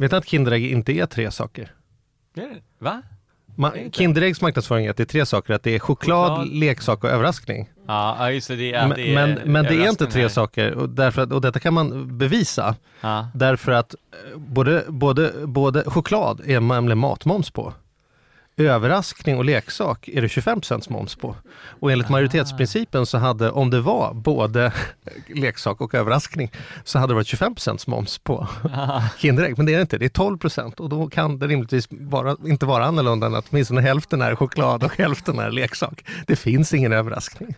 Vet du att Kinderägg inte är tre saker? Va? Ma- Kinderäggs marknadsföring är att det är tre saker, att det är choklad, Choklad. leksak och överraskning. Ja, just det. det, är, det är men, men det är inte tre saker och, därför att, och detta kan man bevisa. Ja. Därför att eh, både, både, både choklad är nämligen matmoms på. Överraskning och leksak är det 25 moms på. Och enligt majoritetsprincipen så hade, om det var både leksak och överraskning, så hade det varit 25 moms på Kinderägg. Men det är det inte, det är 12% och då kan det rimligtvis bara, inte vara annorlunda än att åtminstone hälften är choklad och hälften är leksak. Det finns ingen överraskning.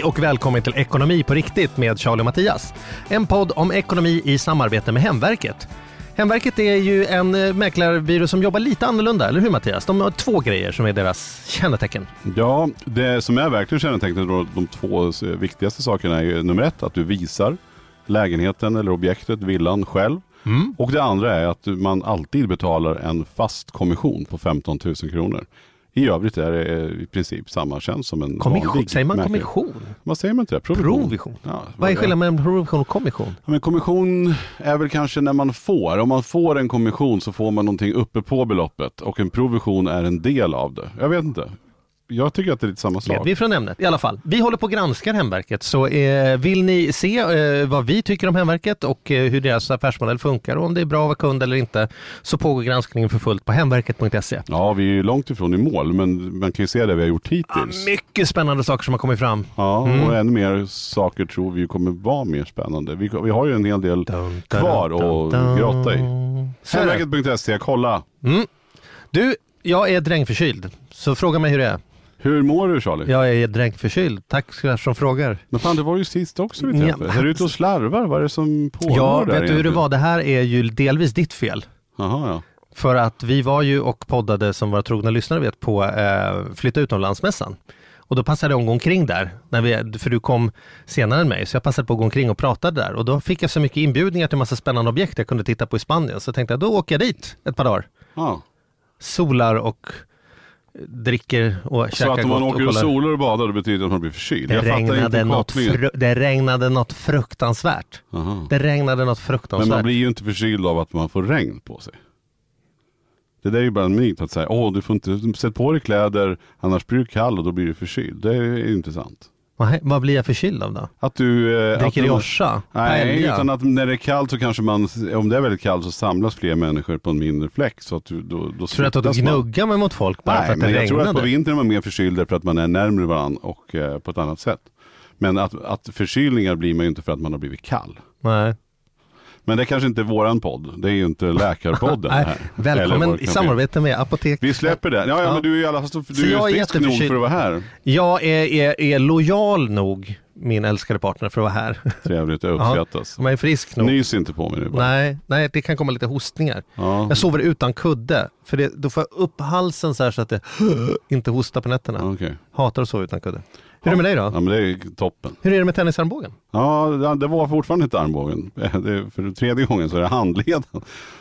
Hej och välkommen till Ekonomi på riktigt med Charlie och Mattias. En podd om ekonomi i samarbete med Hemverket. Hemverket är ju en eh, mäklarbyrå som jobbar lite annorlunda, eller hur Mattias? De har två grejer som är deras kännetecken. Ja, det som är verkligen kännetecknet, då, de två viktigaste sakerna är ju nummer ett, att du visar lägenheten eller objektet, villan själv. Mm. Och det andra är att man alltid betalar en fast kommission på 15 000 kronor. I övrigt är det eh, i princip samma tjänst som en Kommission, vanlig säger man mäklare. kommission? Vad säger man inte det? Provision? Provision? Ja, Vad är skillnaden mellan provision och kommission? Ja, men kommission är väl kanske när man får. Om man får en kommission så får man någonting uppe på beloppet och en provision är en del av det. Jag vet inte. Jag tycker att det är lite samma sak. vi från ämnet. I alla fall, vi håller på att granska Hemverket, så eh, vill ni se eh, vad vi tycker om Hemverket och eh, hur deras affärsmodell funkar och om det är bra att vara kund eller inte, så pågår granskningen för fullt på hemverket.se. Ja, vi är ju långt ifrån i mål, men man kan ju se det vi har gjort hittills. Mycket spännande saker som har kommit fram. Ja, Mm. och ännu mer saker tror vi kommer vara mer spännande. Vi, vi har ju en hel del Dun, kvar att grotta i. Hemverket.se, kolla. Mm. Du, jag är drängförkyld, så fråga mig hur det är. Hur mår du Charlie? Jag är drängförkyld, tack ska som frågar. Men fan, det var ju sist också vi Ja, träffades. Är du ute och slarvar? Vad är det som pågår Ja, där vet du hur det var? Det här är ju delvis ditt fel. Jaha, ja. För att vi var ju och poddade, som våra trogna lyssnare vet, på eh, Flytta utomlandsmässan. Och då passade jag omkring där, när vi, för du kom senare än mig, så jag passade på att gå omkring och pratade där. Och då fick jag så mycket inbjudningar till massa spännande objekt jag kunde titta på i Spanien, så tänkte jag, då åker jag dit ett par dagar. ja. Solar och dricker och Så käkar att om man gott och åker och solar och badar, det betyder att man blir förkyld? Det jag regnade, något fru- det regnade något fruktansvärt. Jaha. Det regnade något Men fruktansvärt. man blir ju inte förkyld av att man får regn på sig. Det där är ju bara en myt att säga, åh du får inte, sätt på dig kläder, annars blir du kall och då blir du förkyld. Det är ju inte sant. Nej, vad blir jag förkyld av då? Att du... Eh, Dricker Orsa? Nej, utan att när det är kallt så kanske man, om det är väldigt kallt så samlas fler människor på en mindre fläck. Så att du, då, då Tror du att du man. gnuggar mig mot folk bara Nej, för att det men jag tror regnade? att på vintern är man mer förkyld därför att man är närmare varandra och eh, på ett annat sätt. Men att, att förkylningar blir man ju inte för att man har blivit kall. Nej. Men det är kanske inte är våran podd. Det är ju inte Läkarpodden Nej, här. Välkommen det i samarbete med Apotek. Vi släpper det. Ja, ja, Ja. men du är i alla fall du är frisk nog för att vara här. Jag är, är, är lojal nog, min älskade partner, för att vara här. Trevligt, jag uppskattas. Om jag är frisk nog. Nys inte på mig nu bara. Nej, nej, det kan komma lite hostningar. Ja. Jag sover utan kudde, för det, då får jag upp halsen så här så att det inte hostar på nätterna. Okej. Hatar att sova utan kudde. Hur är det med dig då? Ja men det är toppen. Hur är det med tennisarmbågen? Ja, det- var fortfarande inte armbågen. Det för tredje gången så är det handleden.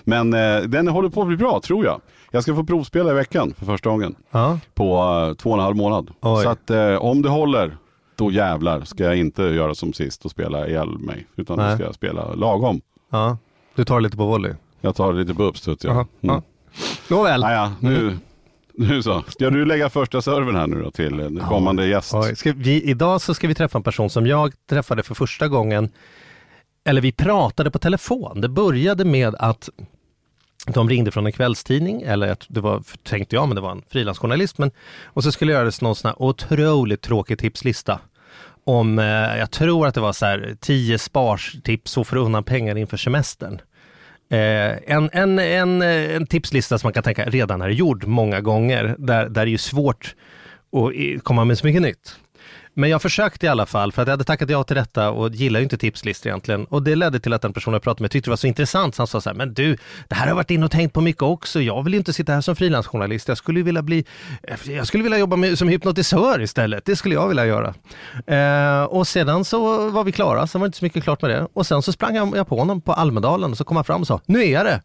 Men eh, den håller på att bli bra, tror jag. Jag ska få provspela i veckan för första gången. Ja. På eh, två och en halv månad. Oj. Så att eh, om det håller, då jävlar ska jag inte göra som sist och spela ihjäl mig. Utan då Nej. ska jag spela lagom. ja. Du tar lite på volley? Jag tar lite på uppstuds. Ja. Jaha, ja. Nåväl. Ah, ja, nu, Mm. Nu så. Ska du lägga första serven här nu då till en kommande gäst? Oj, ska vi, idag så ska vi träffa en person som jag träffade för första gången, eller vi pratade på telefon. Det började med att de ringde från en kvällstidning, eller det var, tänkte jag, men det var en frilansjournalist. Men, och så skulle det göras någon sån här otroligt tråkig tipslista. Om, eh, jag tror att det var så här, tio spartips och för undan pengar inför semestern. Eh, en, en, en, eh, en tipslista som man kan tänka redan är gjord många gånger, där, där det är ju svårt att komma med så mycket nytt. Men jag försökte i alla fall, för att jag hade tackat ja till detta och gillar ju inte tipslistor egentligen. Och det ledde till att den personen jag pratade med tyckte det var så intressant, så han sa så här, men du, det här har jag varit inne och tänkt på mycket också. Jag vill ju inte sitta här som frilansjournalist. Jag skulle vilja bli, eh, jag skulle vilja jobba med, som hypnotisör istället. Det skulle jag vilja göra. Eh, och sedan så var vi klara, sen var det inte så mycket klart med det. Och sen så sprang jag på honom på Almedalen och så kom han fram och sa, nu är jag det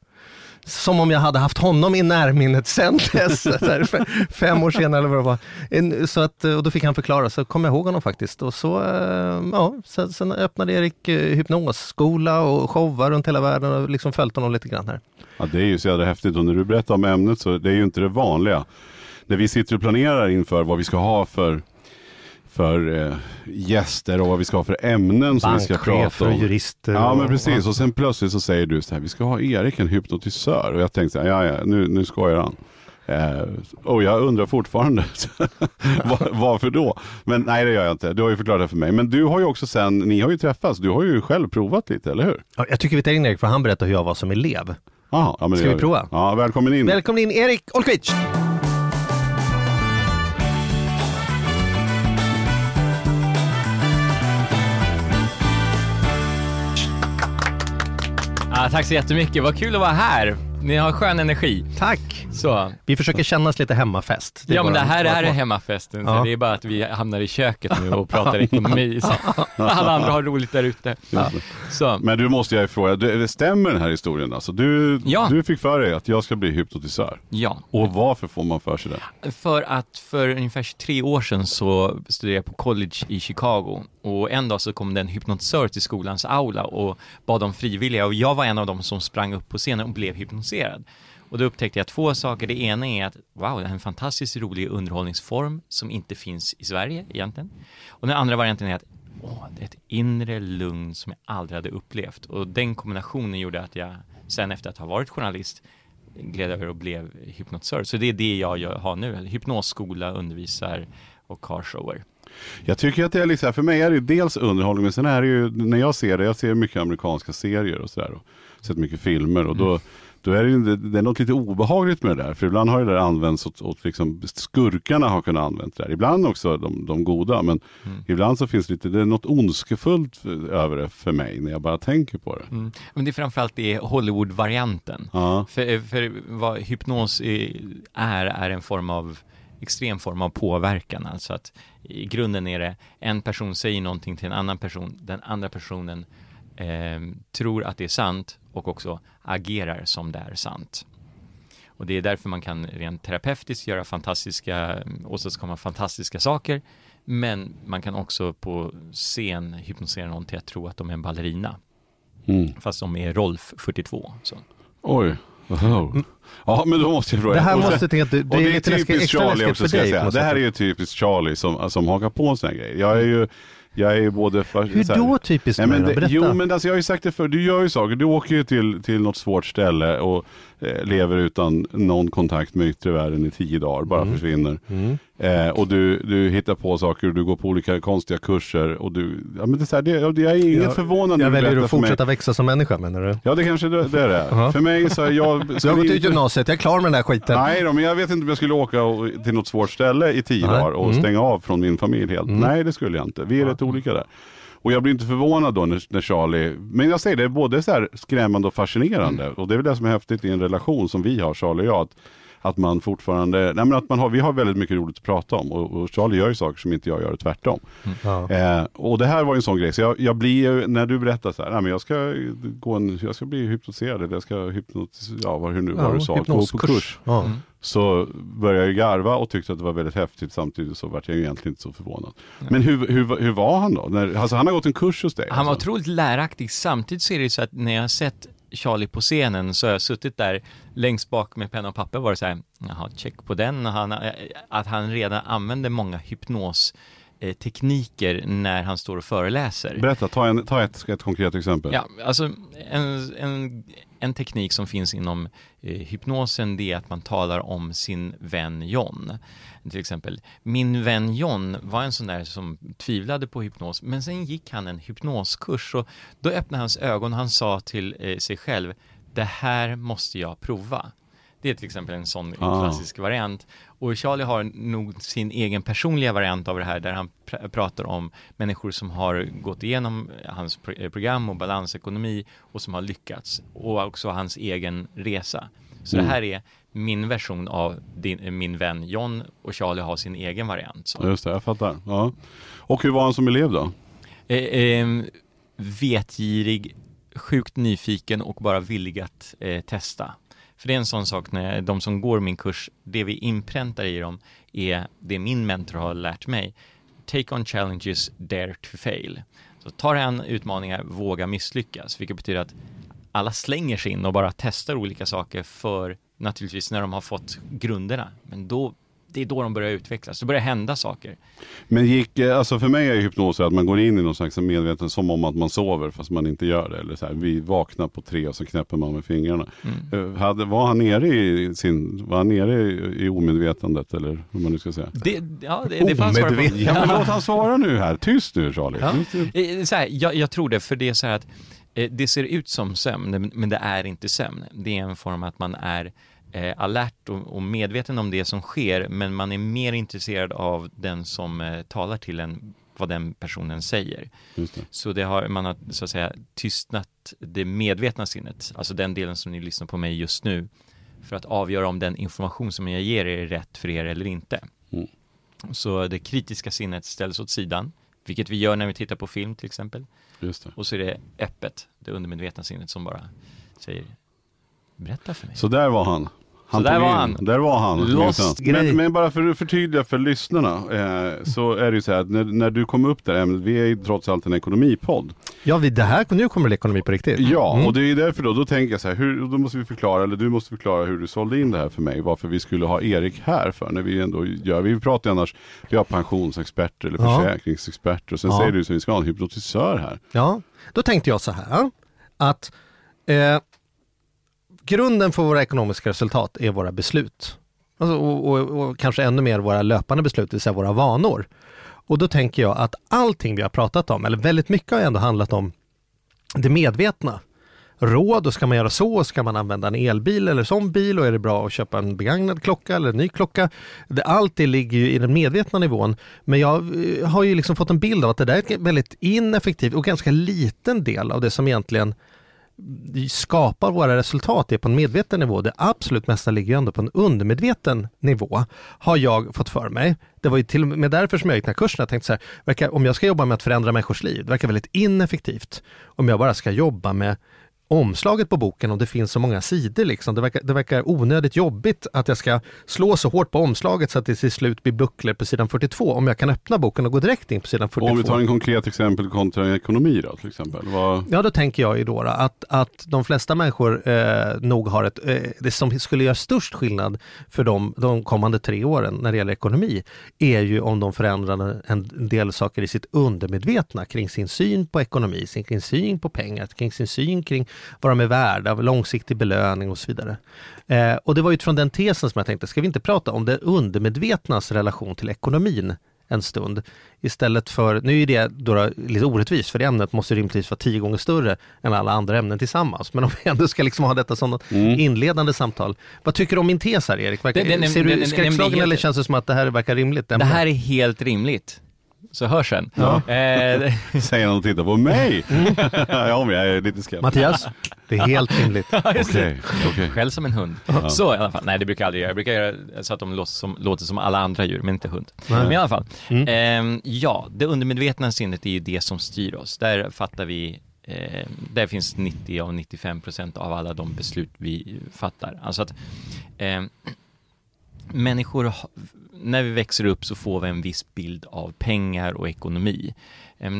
som om jag hade haft honom i närminnet sen dess, här, fem år senare eller vad det var. Så att, och då fick han förklara, så kom jag ihåg honom faktiskt. Och så, eh, ja, sen, sen öppnade Erik eh, hypnosskola och showar runt hela världen och liksom följt honom lite grann här. Ja, det är ju så jävla häftigt och när du berättar om ämnet så det är ju inte det vanliga. När vi sitter och planerar inför vad vi ska ha för, för eh, gäster och vad vi ska ha för ämnen som vi ska prata Bankchefer och om. jurister. Ja men precis och sen plötsligt så säger du så här, vi ska ha Erik en hypnotisör och jag tänkte så här, ja ja nu, nu skojar han. Eh, och jag undrar fortfarande Var, varför då? Men nej det gör jag inte, du har ju förklarat det för mig. Men du har ju också sen, ni har ju träffats, du har ju själv provat lite, eller hur? Ja, jag tycker vi tar in Erik för han berättar hur jag var som elev. Aha, ja, men Ska vi prova? Ja, välkommen in. Välkommen in Erik Olkvist! Tack så jättemycket, vad kul att vara här. Ni har skön energi. Tack! Så. Vi försöker kännas lite hemmafest. Ja men det här, är hemmafesten, så Ja. det är bara att vi hamnar i köket nu och pratar ekonomi. Så. Alla andra har roligt där ute. Så. Men du måste jag fråga, det, stämmer den här historien alltså? Du, Ja. du fick för dig att jag ska bli hypnotisör. Ja, Och varför får man för sig det? för att för ungefär tre år sedan så studerade jag på college i Chicago och en dag så kom det en hypnotisör till skolans aula och bad om frivilliga och jag var en av dem som sprang upp på scenen och blev hypnotiserad. Och då upptäckte jag två saker. Det ena är att wow, det är en fantastiskt rolig underhållningsform som inte finns i Sverige egentligen. Och den andra varianten är att åh, det är ett inre lugn som jag aldrig hade upplevt. Och den kombinationen gjorde att jag sen efter att ha varit journalist gled över och blev hypnotisör. Så det är det jag har nu. Hypnosskola, undervisar och har shower. Jag tycker att det är liksom, för mig är det dels underhållning, men sen är det ju, när jag ser det, jag ser mycket amerikanska serier och sådär, sett mycket filmer och då, då är det ju det, är något lite obehagligt med det där, för ibland har det där använts åt, åt liksom, skurkarna har kunnat använda det där, ibland också de, de goda, men ibland så finns det lite, det är något ondskefullt över det för mig när jag bara tänker på det. Mm. Men det är framförallt det Hollywood-varianten. Ja. För, för vad hypnos är, är en form av extrem form av påverkan. Alltså att i grunden är det en person säger någonting till en annan person, den andra personen eh, tror att det är sant och också agerar som det är sant. Och det är därför man kan rent terapeutiskt göra fantastiska, åstadkomma fantastiska saker. Men man kan också på scen hypnosera någon till att tro att de är en ballerina. Mm. Fast de är Rolf 42. Så. Oj. Wow. Ja men då måste jag fråga. Det här sen- måste jag tänka det, det är lite läskigt, typiskt Charlie också ska jag säga. Det här är ju typiskt Charlie som, som hakar på en sån här grej. Jag är ju, jag är både... För, Hur här- då typiskt Nej, men det, Berätta. jo men alltså jag har ju sagt det för du gör ju saker. Du åker ju till, till något svårt ställe och eh, lever utan någon kontakt med yttre världen i tio dagar, bara försvinner. Mm. Eh, och du, du hittar på saker och du går på olika konstiga kurser och du, ja men det är så här, det, jag är inget Jag- förvånad när Jag väljer att fortsätta växa som människa menar du? Ja det kanske det, det är det. För mig så är jag... Du har gått ut gymnasiet, jag är klar med den här skiten. Nej då, men jag vet inte om jag skulle åka och, till något svårt ställe i tio dagar och Mm. stänga av från min familj helt. Nej, det skulle jag inte. Vi är rätt olika där. Och jag blir inte förvånad då när, när Charlie, men jag säger det, är både så skrämmande och fascinerande. Och det är väl det som är häftigt i en relation som vi har, Charlie och jag. Att, att man fortfarande, nej men att man har, vi har väldigt mycket roligt att prata om. Och, och Charlie gör ju saker som inte jag gör, och tvärtom. Ja. Eh, och det här var ju en sån grej, så jag, jag blir ju, när du berättar så här, nej men jag ska gå en, jag ska bli hypnotiserad, eller jag ska hypnotisera, ja vad, hur nu, vad du sa, gå på kurs. Ja. Så började jag garva och tyckte att det var väldigt häftigt samtidigt så vart jag egentligen inte så förvånad. Men hur, hur, hur var han då? När, alltså han har gått en kurs hos dig? Han var alltså. otroligt läraktig. Samtidigt så är det så att när jag har sett Charlie på scenen så har jag suttit där längst bak med penna och papper och varit så här, jaha, check på den. Och han, eh, att han redan använder många hypnos tekniker när han står och föreläser. Berätta, ta, en, ta ett, ett konkret exempel. Ja, alltså en, en, en teknik som finns inom eh, hypnosen det är att man talar om sin vän John. Till exempel, min vän John var en sån där som tvivlade på hypnos, men sen gick han en hypnoskurs och då öppnade hans ögon och han sa till eh, sig själv, det här måste jag prova. Det är till exempel en sån Ah. klassisk variant. Och Charlie har nog sin egen personliga variant av det här där han pr- pratar om människor som har gått igenom hans pro- eh, program och balansekonomi och som har lyckats. Och också hans egen resa. Så Mm. det här är min version av din, eh, min vän John och Charlie har sin egen variant. Så. Just det, jag fattar. Ja. Och hur var han som elev då? Eh, eh, vetgirig, sjukt nyfiken och bara villig att eh, testa. För det är en sån sak när de som går min kurs, det vi inpräntar i dem är det min mentor har lärt mig. Take on challenges, dare to fail. Så ta dig an utmaningar, våga misslyckas, vilket betyder att alla slänger sig in och bara testar olika saker för naturligtvis när de har fått grunderna. Men då, det är då de börjar utvecklas, det börjar hända saker. Men gick, eh, alltså för mig är hypnos att man går in i någon slags medveten som om att man sover fast man inte gör det. Eller så här, vi vaknar på tre och så knäpper man med fingrarna. Mm. Eh, Hade, var han nere i sin, var han nere i, i omedvetandet eller hur man nu ska säga? Det, ja, det, det fanns. Ja men låt han svara nu här, tyst nu Charlie. Ja. Eh, Så här, jag, jag tror det, för det är så här att det ser ut som sömn, men- men det är inte sömn. Det är en form att man är eh, alert och, och medveten om det som sker, men man är mer intresserad av den som eh, talar till en, vad den personen säger. Det. Så det har, man har så att säga tystnat det medvetna sinnet, alltså den delen som ni lyssnar på mig just nu, för att avgöra om den information som jag ger er är rätt för er eller inte. Mm. Så det kritiska sinnet ställs åt sidan, vilket vi gör när vi tittar på film till exempel. Och så är det öppet, det undermedvetna sinnet som bara säger Berätta för mig. Så där var han. Så där var in. han. Där var han. Lost. Men, men bara för att förtydliga för lyssnarna. Eh, så är det ju så här att när, när du kom upp där ämnet, vi är ju trots allt en ekonomipodd. Ja, vi, det här, nu kommer det ekonomi på riktigt. Ja, Mm. och det är därför då, då tänker jag så här, hur, då måste vi förklara, eller du måste förklara hur du sålde in det här för mig, varför vi skulle ha Erik här för, när vi ändå gör, vi pratar ju annars, vi har pensionsexperter eller Ja. försäkringsexperter, och sen Ja. säger du så vi ska ha en hypnotisör här. Ja, då tänkte jag så här att eh, grunden för våra ekonomiska resultat är våra beslut. Alltså, och, och, och kanske ännu mer våra löpande beslut, det vill säga våra vanor. Och då tänker jag att allting vi har pratat om, eller väldigt mycket har ändå handlat om det medvetna. Råd, och ska man göra så, ska man använda en elbil eller sån bil och är det bra att köpa en begagnad klocka eller en ny klocka. Det, allt det ligger ju i den medvetna nivån. Men jag eh, har ju liksom fått en bild av att det där är ett väldigt ineffektivt och ganska liten del av det som egentligen skapar våra resultat är på en medveten nivå. Det absolut mesta ligger ju ändå på en undermedveten nivå, har jag fått för mig. Det var ju till och med därför som jag gick den här kursen. Jag tänkte så här, verkar, om jag ska jobba med att förändra människors liv, det verkar väldigt ineffektivt. Om jag bara ska jobba med omslaget på boken och det finns så många sidor. Liksom. Det, verkar, det verkar onödigt jobbigt att jag ska slå så hårt på omslaget så att det till slut blir bucklor på sidan 42. Om jag kan öppna boken och gå direkt in på sidan 42. Och om vi tar en konkret exempel kontra ekonomi då till exempel. Vad, Ja, då tänker jag ju då, att, att de flesta människor eh, nog har ett, eh, det som skulle göra störst skillnad för dem de kommande tre åren när det gäller ekonomi är ju om de förändrar en del saker i sitt undermedvetna kring sin syn på ekonomi, sin, kring syn på pengar, kring sin syn kring vad de är värda, långsiktig belöning och så vidare. Eh, och det var utifrån den tesen som jag tänkte, ska vi inte prata om det undermedvetnas relation till ekonomin en stund. Istället för, nu är det då, lite orättvist för det ämnet måste rimligtvis vara tio gånger större än alla andra ämnen tillsammans. Men om vi ändå ska liksom ha detta som något Mm. inledande samtal. Vad tycker du om min tes här Erik? Verkar, det- det- ser du skräckslagen eller känns det som att det här verkar rimligt? Det här är helt rimligt. Så hörs sen. Ja. Eh, säger han och tittar på mig. ja, men jag är lite skeptisk. Mattias, det är helt rimligt. Okej, okej. Skäll som en hund. Så i alla fall, nej det brukar jag aldrig göra. Jag brukar göra så att de låter som, låter som alla andra djur, men inte hund. Nej. Men i alla fall, Mm. ehm, ja, det undermedvetna sinnet är ju det som styr oss. Där fattar vi, eh, där finns 90 av 95 procent av alla de beslut vi fattar. Alltså att ehm, människor, när vi växer upp så får vi en viss bild av pengar och ekonomi. Eh,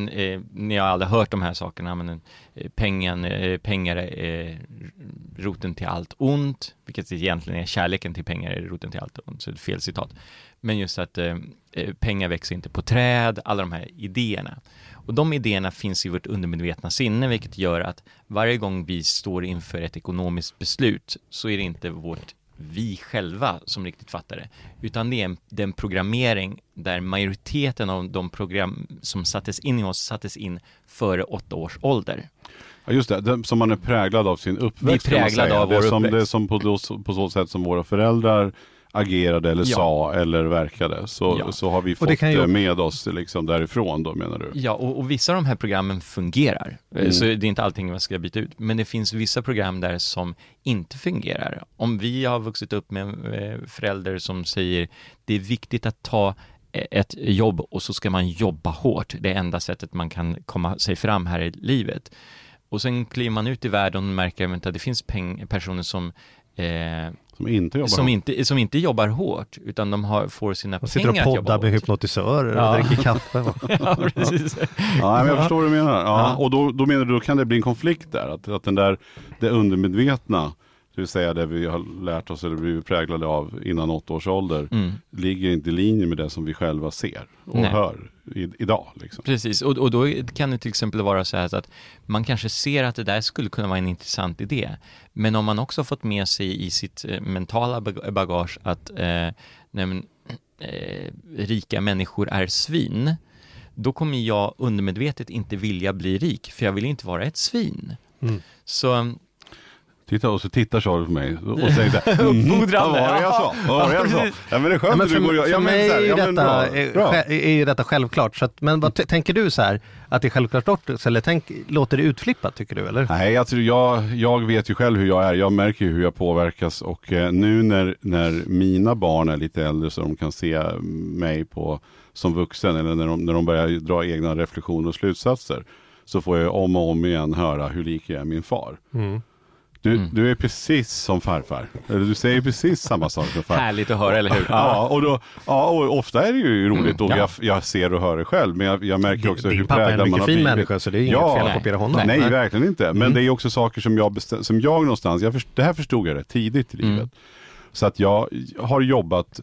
ni har aldrig hört de här sakerna, men eh, pengen, eh, pengar är eh, roten till allt ont, vilket egentligen är kärleken till pengar är roten till allt ont, så det är fel citat. Men just att eh, eh, pengar växer inte på träd, alla de här idéerna. Och de idéerna finns i vårt undermedvetna sinne, vilket gör att varje gång vi står inför ett ekonomiskt beslut så är det inte vårt vi själva som riktigt fattar det, utan det är en, den programmering där majoriteten av de program som sattes in i oss sattes in före åtta års ålder. Ja, just det, det, som man är präglad av sin uppväxt. Vi är präglade av det är vår som, Det är uppväxt. som på, på så sätt som våra föräldrar agerade eller Ja. sa eller verkade. Så, Ja. så har vi fått det ju- det med oss liksom därifrån då menar du? Ja, och, och vissa av de här programmen fungerar, Eh, Mm. så det är inte allting man ska byta ut, men det finns vissa program där som inte fungerar. Om vi har vuxit upp med en eh, förälder som säger det är viktigt att ta eh, ett jobb och så ska man jobba hårt, det är enda sättet man kan komma sig fram här i livet. Och sen kliver man ut i världen och märker att det finns personer som eh, Som inte jobbar som inte, som inte jobbar hårt, utan de har, får sina sitter och pengar att jobba poddar med hårt. hypnotisörer Ja. och dricker kaffe. Ja, precis. Ja, men jag förstår vad du menar. Ja, Ja. Och då, då menar du, då kan det bli en konflikt där. Att, att den där, det undermedvetna, det vill säga det vi har lärt oss eller blivit präglade av innan åtta års ålder, Mm. ligger inte i linje med det som vi själva ser och Nej. hör i, idag. Liksom. Precis, och, och då kan det till exempel vara så här att man kanske ser att det där skulle kunna vara en intressant idé. Men om man också har fått med sig i sitt eh, mentala bag- bagage att eh, men, eh, rika människor är svin, då kommer jag undermedvetet inte vilja bli rik, för jag vill inte vara ett svin. Mm. Så Titta och så tittar Charlie på mig och säger så här, mm, Uppfordrande. Vad var det jag sa? Vad var det jag sa? precis. Ja men det är skönt Ja, men att du för, går för ja, men är, ju detta, bra, är, ju detta självklart. Så att, men vad tänker du så här, att det är självklart också, eller tänk, låter det utflippat tycker du eller? Nej, alltså jag, jag vet ju själv hur jag är. Jag märker ju hur jag påverkas och eh, nu när, när mina barn är lite äldre så de kan se mig på som vuxen eller när de, när de börjar dra egna reflektioner och slutsatser så får jag om och om igen höra hur lik jag är min far. Mm. Du, Mm. du är precis som farfar. Du säger precis samma sak som farfar. härligt att höra, eller hur? Ja, och, då, ja, och ofta är det ju roligt och Mm, ja. jag, jag ser och hör det själv. Men jag, jag märker också Din hur pappa är en präglad man mycket har fin blivit. människa så det är inget Ja, fel att nej. kopiera honom. Nej, verkligen inte. Men Mm. det är också saker som jag, som jag någonstans, jag först- det här förstod jag rätt tidigt i Mm. livet. Så att jag har jobbat,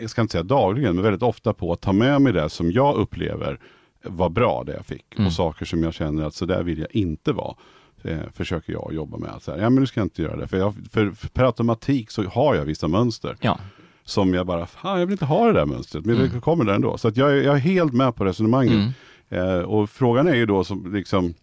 jag ska inte säga dagligen, men väldigt ofta på att ta med mig det som jag upplever var bra det jag fick. Mm. Och saker som jag känner att så där vill jag inte vara. Eh, försöker jag jobba med. Att så här, ja men du ska inte göra det. För, jag, för, för per automatik så har jag vissa mönster. Ja, Som jag bara, fan jag vill inte ha det där mönstret. Men Mm. det kommer där ändå. Så att jag, är- jag är helt med på resonemanget. mm. Eh, och frågan är ju då som liksom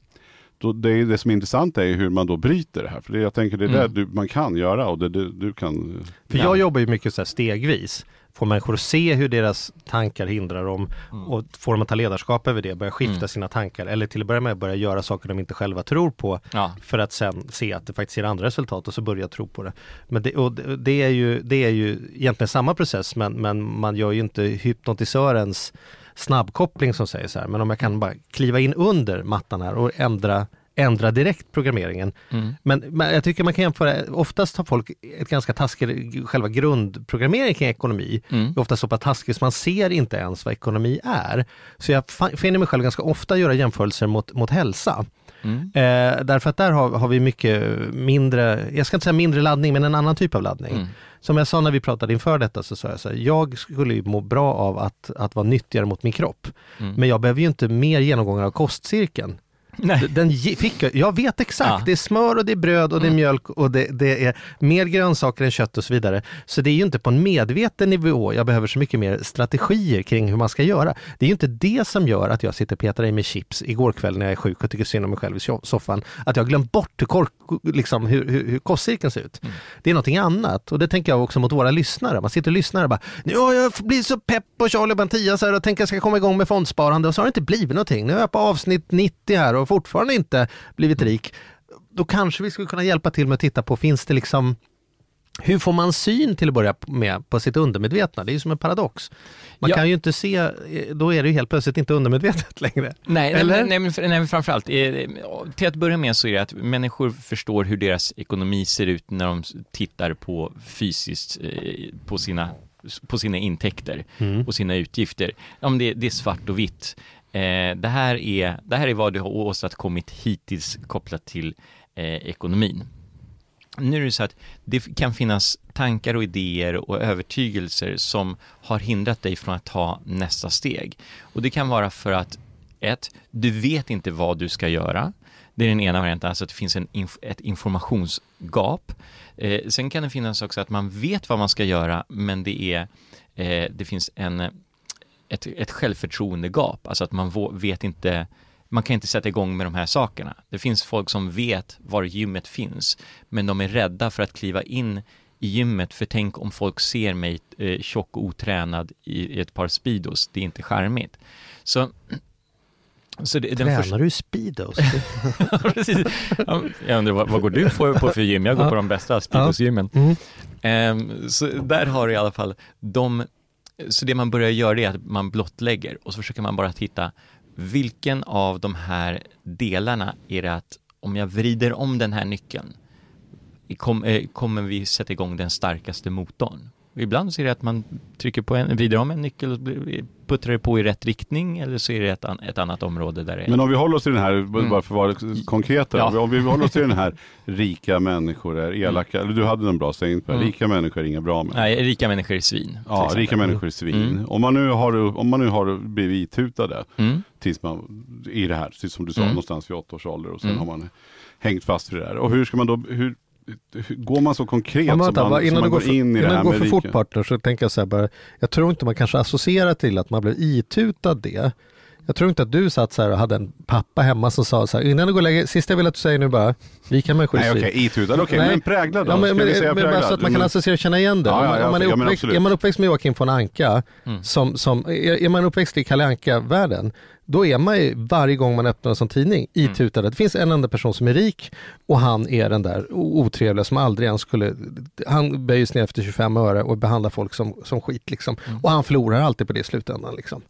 då det, är det som är intressant är hur man då bryter det här. För det, jag tänker det är Mm. det du, man kan göra och det du, du kan. För Ja. jag jobbar ju mycket så här stegvis. Få människor att se hur deras tankar hindrar dem och få dem att ta ledarskap över det, börja skifta Mm. sina tankar eller till att börja med börja göra saker de inte själva tror på ja. för att sen se att det faktiskt ger andra resultat och så börja tro på det. Men det, och det, är ju, det är ju egentligen samma process men, men man gör ju inte hypnotisörens snabbkoppling som säger så här. Men om jag kan bara kliva in under mattan här och ändra, ändra direkt programmeringen. Mm. Men, men jag tycker man kan jämföra, oftast har folk ett ganska taskigt, själva grundprogrammering kring ekonomi. Mm. är ofta så pass taskigt så man ser inte ens vad ekonomi är. Så jag finner mig själv ganska ofta göra jämförelser mot, mot hälsa. Mm. Eh, därför att där har, har vi mycket mindre, jag ska inte säga mindre laddning, men en annan typ av laddning. Mm. Som jag sa när vi pratade inför detta så sa jag så här, jag skulle ju må bra av att, att vara nyttigare mot min kropp. Mm. Men jag behöver ju inte mer genomgångar av kostcirkeln. Nej. Den fick jag, jag vet exakt, Ja. det är smör och det är bröd och det är Mm. mjölk och det, det är mer grönsaker än kött och så vidare. Så det är ju inte på en medveten nivå jag behöver så mycket mer strategier kring hur man ska göra. Det är ju inte det som gör att jag sitter och petar i mig chips igår kväll när jag är sjuk och tycker synd om mig själv i so- soffan. Att jag glömt bort hur, kork, liksom, hur, hur, hur kostcirkeln ser ut. Mm. Det är någonting annat och det tänker jag också mot våra lyssnare. Man sitter och lyssnar och bara, nu har jag blivit så pepp på Charlie och Mattias här och tänker jag ska komma igång med fondsparande och så har det inte blivit någonting. Nu är jag på avsnitt 90 här och fortfarande inte blivit rik. Då kanske vi skulle kunna hjälpa till med att titta på, finns det liksom hur får man syn till att börja med på sitt undermedvetna? Det är ju som en paradox. Man Ja. kan ju inte se, då är det ju helt plötsligt inte undermedvetet längre. Nej, Eller? nej, nej, nej, framförallt, eh, till att börja med så är det att människor förstår hur deras ekonomi ser ut när de tittar på fysiskt eh, på sina, på sina intäkter Mm. och sina utgifter. Om det, det är svart och vitt. Eh, det, här är, det här är vad du har åstadkommit hittills kopplat till eh, ekonomin. Nu är det så att det kan finnas tankar och idéer och övertygelser som har hindrat dig från att ta nästa steg. Och det kan vara för att ett, du vet inte vad du ska göra. Det är den ena varianten, alltså att det finns en inf ett informationsgap. Eh, sen kan det finnas också att man vet vad man ska göra, men det är eh, det finns en, ett, ett självförtroendegap, alltså att man vet inte man kan inte sätta igång med de här sakerna. Det finns folk som vet var gymmet finns, men de är rädda för att kliva in i gymmet, för tänk om folk ser mig eh, tjock och otränad i, i ett par Speedos, det är inte charmigt. Så så det, Tränar första... du Speedos? Precis. Jag undrar, vad, vad går du på, på för gym? Jag går ja. på de bästa Speedos-gymmen. Mm. Um, så där har du i alla fall de, så det man börjar göra är att man blottlägger och så försöker man bara hitta vilken av de här delarna är det att om jag vrider om den här nyckeln kom, eh, kommer vi sätta igång den starkaste motorn. Ibland så är det att man trycker på en, vrider om en nyckel och puttrar det på i rätt riktning eller så är det ett, ett annat område där det är... Men om vi håller oss till den här, mm. bara för att vara konkreta, ja. om vi håller oss till den här rika människor är elaka, mm. eller du hade en bra stängning på mm. rika människor är inga bra människor. Nej, rika människor är svin. Ja, rika människor är svin. Mm. Om, man nu har, om man nu har blivit itutade mm. tills man, i det här, som du sa, mm. någonstans vid åtta års ålder och sen har man hängt fast vid det där. Och hur ska man då, hur, Går man så konkret ja, vänta, som man, innan som man går för, in i det här Innan du går för fort partner så tänker jag så här bara, jag tror inte man kanske associerar till att man blir itutad det. Jag tror inte att du satt så här och hade en pappa hemma som sa så här, innan du går och lägger sista jag vill att du säger nu bara, vi kan människor Nej okej, okay, itutad, okej, okay, men präglad då? Ja, men, men, men bara så att man kan associera och känna igen det. Ja, ja, ja, man är, uppväxt, är man uppväxt med Joakim von Anka, mm. som, som, är, är man uppväxt i Kalle Anka-världen, då är man ju varje gång man öppnar en sån tidning itutad. Mm. Det finns en enda person som är rik och han är den där otrevliga som aldrig ens skulle, han böjs ner efter 25 öre och behandlar folk som, som skit liksom. Mm. Och han förlorar alltid på det i slutändan liksom.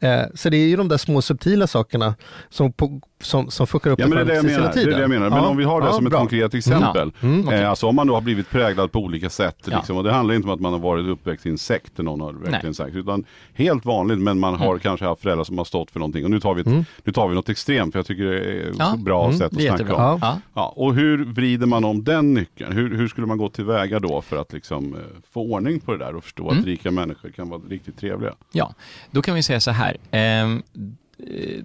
Mm. Eh, så det är ju de där små subtila sakerna som, på, som, som fuckar upp ja, men det, är det, jag menar. det är det jag menar. Men ja. om vi har det ja, som bra. ett konkret exempel. Ja. Mm, okay. eh, alltså om man då har blivit präglad på olika sätt. Liksom, och det handlar inte om att man har varit uppväxt i en sekt, någon har verkligen sagt. Utan helt vanligt, men man har mm. kanske haft föräldrar som har stått för någonting. Och nu tar vi, ett, mm. nu tar vi något extremt, för jag tycker det är ett bra mm. sätt att snacka om. Ja. Ja. Och hur vrider man om den nyckeln? Hur, hur skulle man gå tillväga då för att liksom, eh, få ordning på det där och förstå att mm. rika människor kan vara riktigt trevliga? Ja, då kan vi säga så här. Ehm, eh,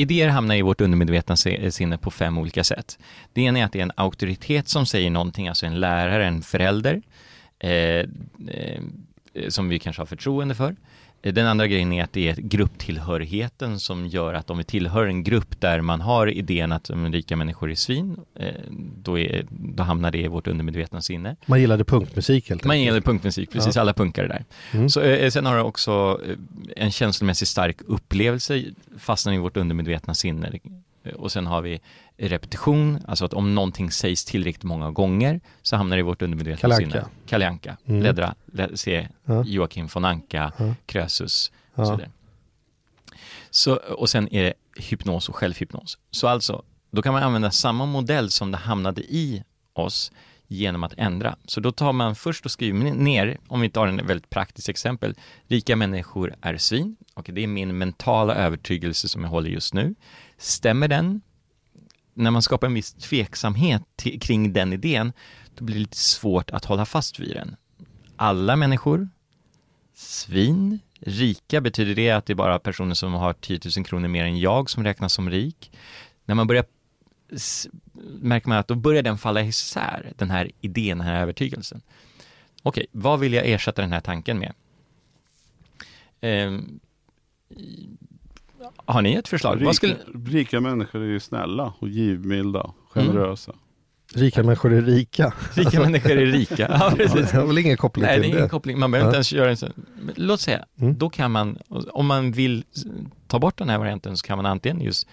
idéer hamnar i vårt undermedvetna sinne på fem olika sätt. Det ena är att det är en auktoritet som säger någonting, alltså en lärare, en förälder, eh, eh, som vi kanske har förtroende för. Den andra grejen är att det är grupptillhörigheten som gör att om vi tillhör en grupp där man har idén att rika människor är svin, eh, då, är, då hamnar det i vårt undermedvetna sinne. Man gillade punkmusik helt enkelt. Man gillade punkmusik, precis, ja. alla punkare där. Mm. Så, eh, sen har det också eh, en känslomässigt stark upplevelse fastnar i vårt undermedvetna sinne. Och sen har vi repetition, alltså att om någonting sägs tillräckligt många gånger så hamnar det i vårt undermedvetna sinne. Kalle Anka, mm. Ledra, led, se ja. Joakim von Anka, ja. Krösus och så vidare. Så, och sen är det hypnos och självhypnos. Så alltså, då kan man använda samma modell som det hamnade i oss genom att ändra. Så då tar man först och skriver ner, om vi tar en väldigt praktiskt exempel, rika människor är svin. Och det är min mentala övertygelse som jag håller just nu. Stämmer den? När man skapar en viss tveksamhet kring den idén, då blir det lite svårt att hålla fast vid den. Alla människor, svin, rika, betyder det att det är bara personer som har 10 000 kronor mer än jag som räknas som rik? När man börjar märker man att då börjar den falla isär, den här idén, den här övertygelsen. Okej, vad vill jag ersätta den här tanken med? Eh, har ni ett förslag? Rika, skulle... rika människor är ju snälla och givmilda, generösa. Mm. Rika människor är rika. Rika människor är rika, ja precis. Det har väl ingen koppling Nej, till det. är ingen koppling. Man behöver ja. inte ens göra en sån. Låt säga, mm. då kan man, om man vill ta bort den här varianten så kan man antingen just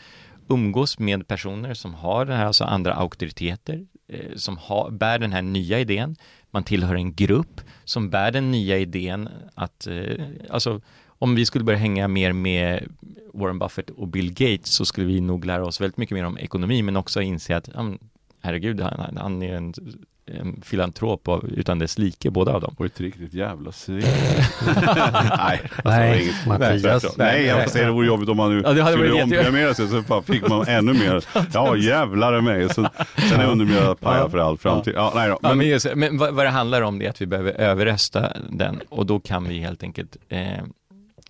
umgås med personer som har det här, alltså andra auktoriteter, eh, som har, bär den här nya idén. Man tillhör en grupp som bär den nya idén att, eh, alltså om vi skulle börja hänga mer med Warren Buffett och Bill Gates så skulle vi nog lära oss väldigt mycket mer om ekonomi men också inse att herregud, han, han är en, en filantrop av, utan dess like, båda av dem. Och ett riktigt jävla svin. nej, alltså, nej, inget, Mattias. Nej, nej, jag säger det vore jobbigt om man nu ja, skulle omprogrammera sig så fick man ännu mer. Ja, jävlar i mig. Så, sen är undermiljön paja för all framtid. Ja, nej då. Men, ja, men, just, men vad, vad, det handlar om det är att vi behöver överrösta den och då kan vi helt enkelt eh,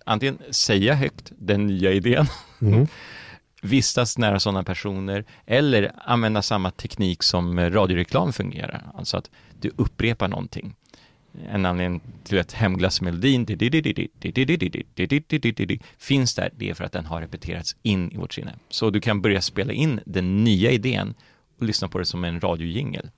antingen säga högt den nya idén, mm. vistas nära sådana personer eller använda samma teknik som radioreklam fungerar. Alltså att du upprepar någonting. En anledning till att hemglassmelodin finns där, det är för att den har repeterats in i vårt sinne. Så du kan börja spela in den nya idén och lyssna på det som en radiojingel.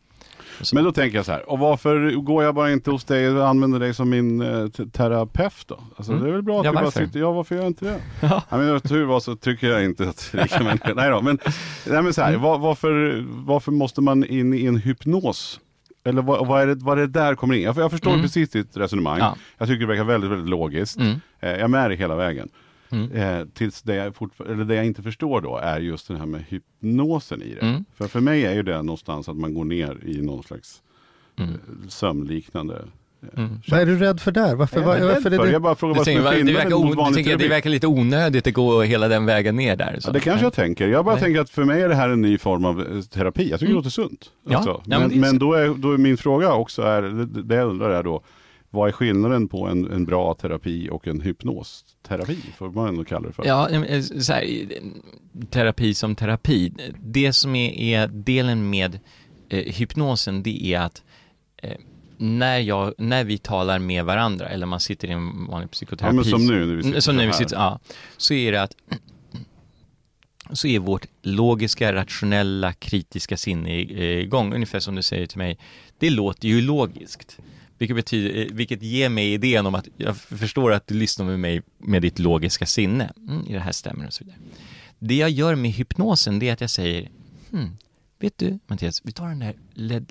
Men då tänker jag så här, och varför går jag bara inte hos dig och använder dig som min eh, terapeut då? Alltså mm. det är väl bra att ja, du bara sitter, ja varför gör jag inte det? Ja. ja men tur var så tycker jag inte att rika människor, nej då, men, nej, men så här, mm. var, varför, varför måste man in i en hypnos? Eller vad, vad, är det, vad är det där kommer in? Jag, jag förstår mm. precis ditt resonemang. Ja. Jag tycker det verkar väldigt, väldigt logiskt. Mm. Eh, jag är med dig hela vägen. Mm. Eh, tills det jag, eller det jag inte förstår då är just det här med hypnosen i det. Mm. För för mig är ju det någonstans att man går ner i någon slags mm. Eh, sömnliknande eh, Mm. Vad är du rädd för där? Varför, var, varför är det? Jag bara frågar vad som är skillnaden vanlig terapi. Det verkar lite onödigt att gå hela den vägen ner där. Ja, det kanske jag tänker. Jag bara Nej. tänker att för mig är det här en ny form av terapi. Jag tycker mm. det låter sunt. Ja. Alltså. Men, ja, men, men, då, är, då är min fråga också, är, det, det jag undrar är då, vad är skillnaden på en, en bra terapi och en hypnosterapi, får man ändå kalla det för? Ja, eh, så här, terapi som terapi. Det som är, är delen med eh, hypnosen, det är att eh, när, jag, när vi talar med varandra, eller man sitter i en vanlig psykoterapi. Ja, som nu när vi sitter som nu vi sitter, ja, Så är det att så är vårt logiska, rationella, kritiska sinne igång, ungefär som du säger till mig. Det låter ju logiskt. Vilket, betyder, eh, vilket ger mig idén om att jag förstår att du lyssnar med mig med ditt logiska sinne. Mm, det här stämmer och så vidare. Det jag gör med hypnosen, det är att jag säger, hmm, vet du Mattias, vi tar den här,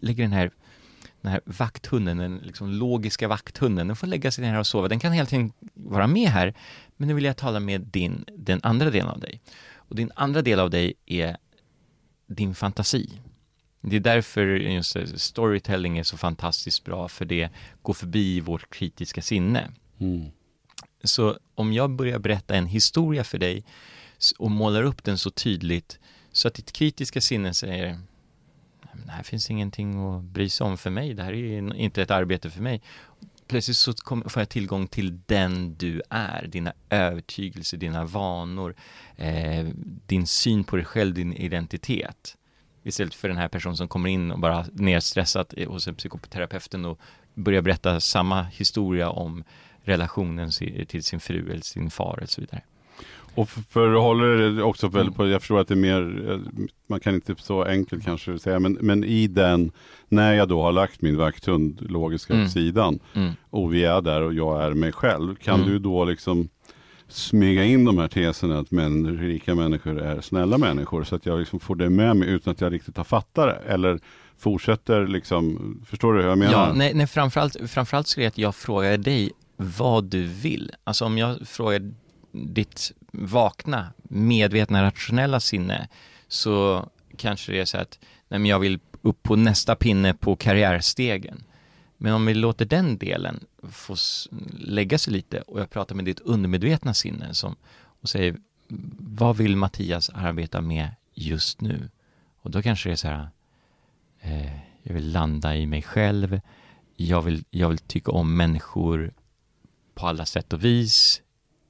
lägger den här, den här vakthunden, den liksom logiska vakthunden, den får lägga sig ner här och sova. Den kan hela tiden vara med här, men nu vill jag tala med din, den andra delen av dig. Och din andra del av dig är din fantasi. Det är därför just storytelling är så fantastiskt bra, för det går förbi vårt kritiska sinne. Mm. Så om jag börjar berätta en historia för dig och målar upp den så tydligt så att ditt kritiska sinne säger det här finns ingenting att bry sig om för mig, det här är inte ett arbete för mig. Plötsligt så får jag tillgång till den du är, dina övertygelser, dina vanor, eh, din syn på dig själv, din identitet. Istället för den här personen som kommer in och bara nerstressat hos en psykoterapeuten och börjar berätta samma historia om relationen till sin fru eller sin far och så vidare. Och förhåller det också väldigt på, jag förstår att det är mer, eh, man kan inte så enkelt kanske säga, men, men i den, när jag då har lagt min vakthund logiska mm. sidan mm. och vi är där och jag är mig själv, kan mm. du då liksom smyga in de här teserna att män, rika människor är snälla människor så att jag liksom får det med mig utan att jag riktigt har fattat det? Eller fortsätter liksom, förstår du hur jag menar? Ja, nej, nej framförallt, framförallt skulle jag att jag frågar dig vad du vill. Alltså om jag frågar ditt vakna, medvetna, rationella sinne så kanske det är så att nej, men jag vill upp på nästa pinne på karriärstegen. Men om vi låter den delen få lägga sig lite och jag pratar med ditt undermedvetna sinne som, och säger vad vill Mattias arbeta med just nu? Och då kanske det är så här, eh, jag vill landa i mig själv, jag vill, jag vill tycka om människor på alla sätt och vis,